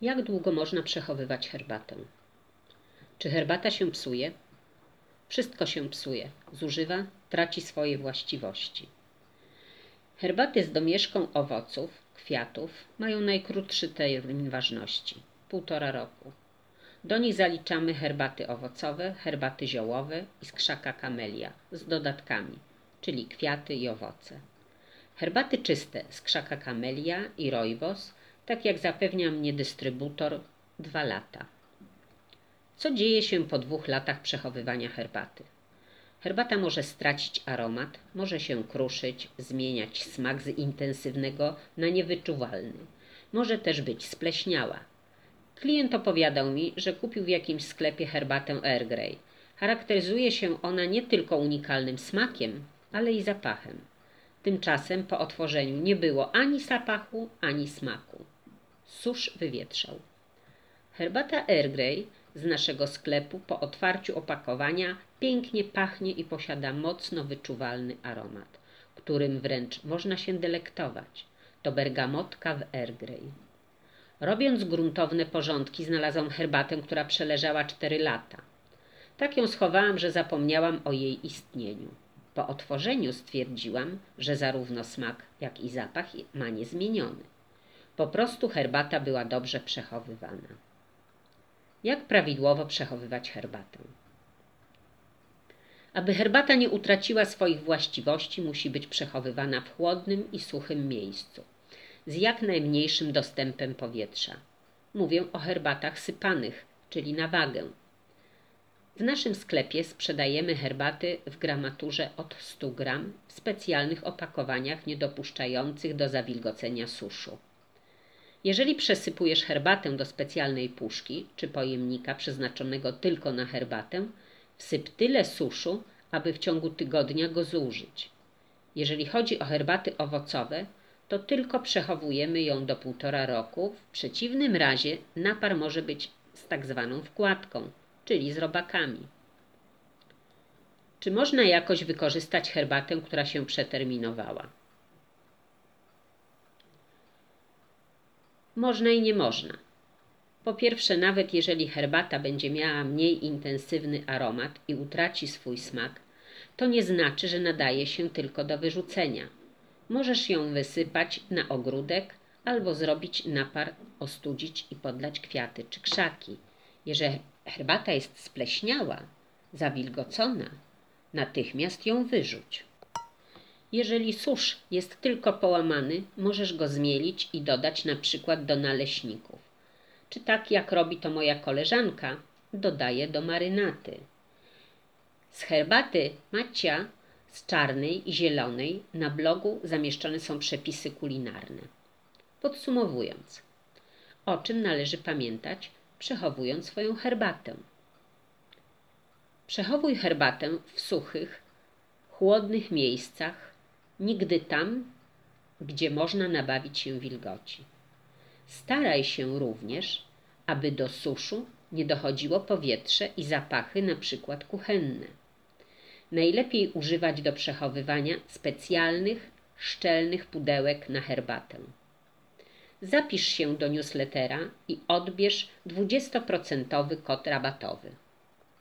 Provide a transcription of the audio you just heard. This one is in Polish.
Jak długo można przechowywać herbatę? Czy herbata się psuje? Wszystko się psuje, zużywa, traci swoje właściwości. Herbaty z domieszką owoców, kwiatów mają najkrótszy termin ważności półtora roku. Do nich zaliczamy herbaty owocowe, herbaty ziołowe i z krzaka kamelia z dodatkami, czyli kwiaty i owoce. Herbaty czyste z krzaka kamelia i rojbos tak jak zapewnia mnie dystrybutor, dwa lata. Co dzieje się po dwóch latach przechowywania herbaty? Herbata może stracić aromat, może się kruszyć, zmieniać smak z intensywnego na niewyczuwalny. Może też być spleśniała. Klient opowiadał mi, że kupił w jakimś sklepie herbatę Air Grey. Charakteryzuje się ona nie tylko unikalnym smakiem, ale i zapachem. Tymczasem po otworzeniu nie było ani zapachu, ani smaku. Susz wywietrzał. Herbata Air Grey z naszego sklepu po otwarciu opakowania pięknie pachnie i posiada mocno wyczuwalny aromat, którym wręcz można się delektować. To bergamotka w Air Grey. Robiąc gruntowne porządki, znalazłam herbatę, która przeleżała cztery lata. Tak ją schowałam, że zapomniałam o jej istnieniu. Po otworzeniu stwierdziłam, że zarówno smak, jak i zapach ma niezmieniony. Po prostu herbata była dobrze przechowywana. Jak prawidłowo przechowywać herbatę? Aby herbata nie utraciła swoich właściwości, musi być przechowywana w chłodnym i suchym miejscu, z jak najmniejszym dostępem powietrza. Mówię o herbatach sypanych, czyli na wagę. W naszym sklepie sprzedajemy herbaty w gramaturze od 100 gram w specjalnych opakowaniach niedopuszczających do zawilgocenia suszu. Jeżeli przesypujesz herbatę do specjalnej puszki czy pojemnika przeznaczonego tylko na herbatę, wsyp tyle suszu, aby w ciągu tygodnia go zużyć. Jeżeli chodzi o herbaty owocowe, to tylko przechowujemy ją do półtora roku, w przeciwnym razie napar może być z tak zwaną wkładką, czyli z robakami. Czy można jakoś wykorzystać herbatę, która się przeterminowała? Można i nie można. Po pierwsze, nawet jeżeli herbata będzie miała mniej intensywny aromat i utraci swój smak, to nie znaczy, że nadaje się tylko do wyrzucenia. Możesz ją wysypać na ogródek albo zrobić napar, ostudzić i podlać kwiaty czy krzaki. Jeżeli herbata jest spleśniała, zawilgocona, natychmiast ją wyrzuć. Jeżeli susz jest tylko połamany, możesz go zmielić i dodać na przykład do naleśników. Czy tak jak robi to moja koleżanka, dodaję do marynaty. Z herbaty macia z czarnej i zielonej na blogu zamieszczone są przepisy kulinarne. Podsumowując, o czym należy pamiętać, przechowując swoją herbatę? Przechowuj herbatę w suchych, chłodnych miejscach nigdy tam, gdzie można nabawić się wilgoci. Staraj się również, aby do suszu nie dochodziło powietrze i zapachy, na przykład kuchenne. Najlepiej używać do przechowywania specjalnych, szczelnych pudełek na herbatę. Zapisz się do newslettera i odbierz 20% kod rabatowy.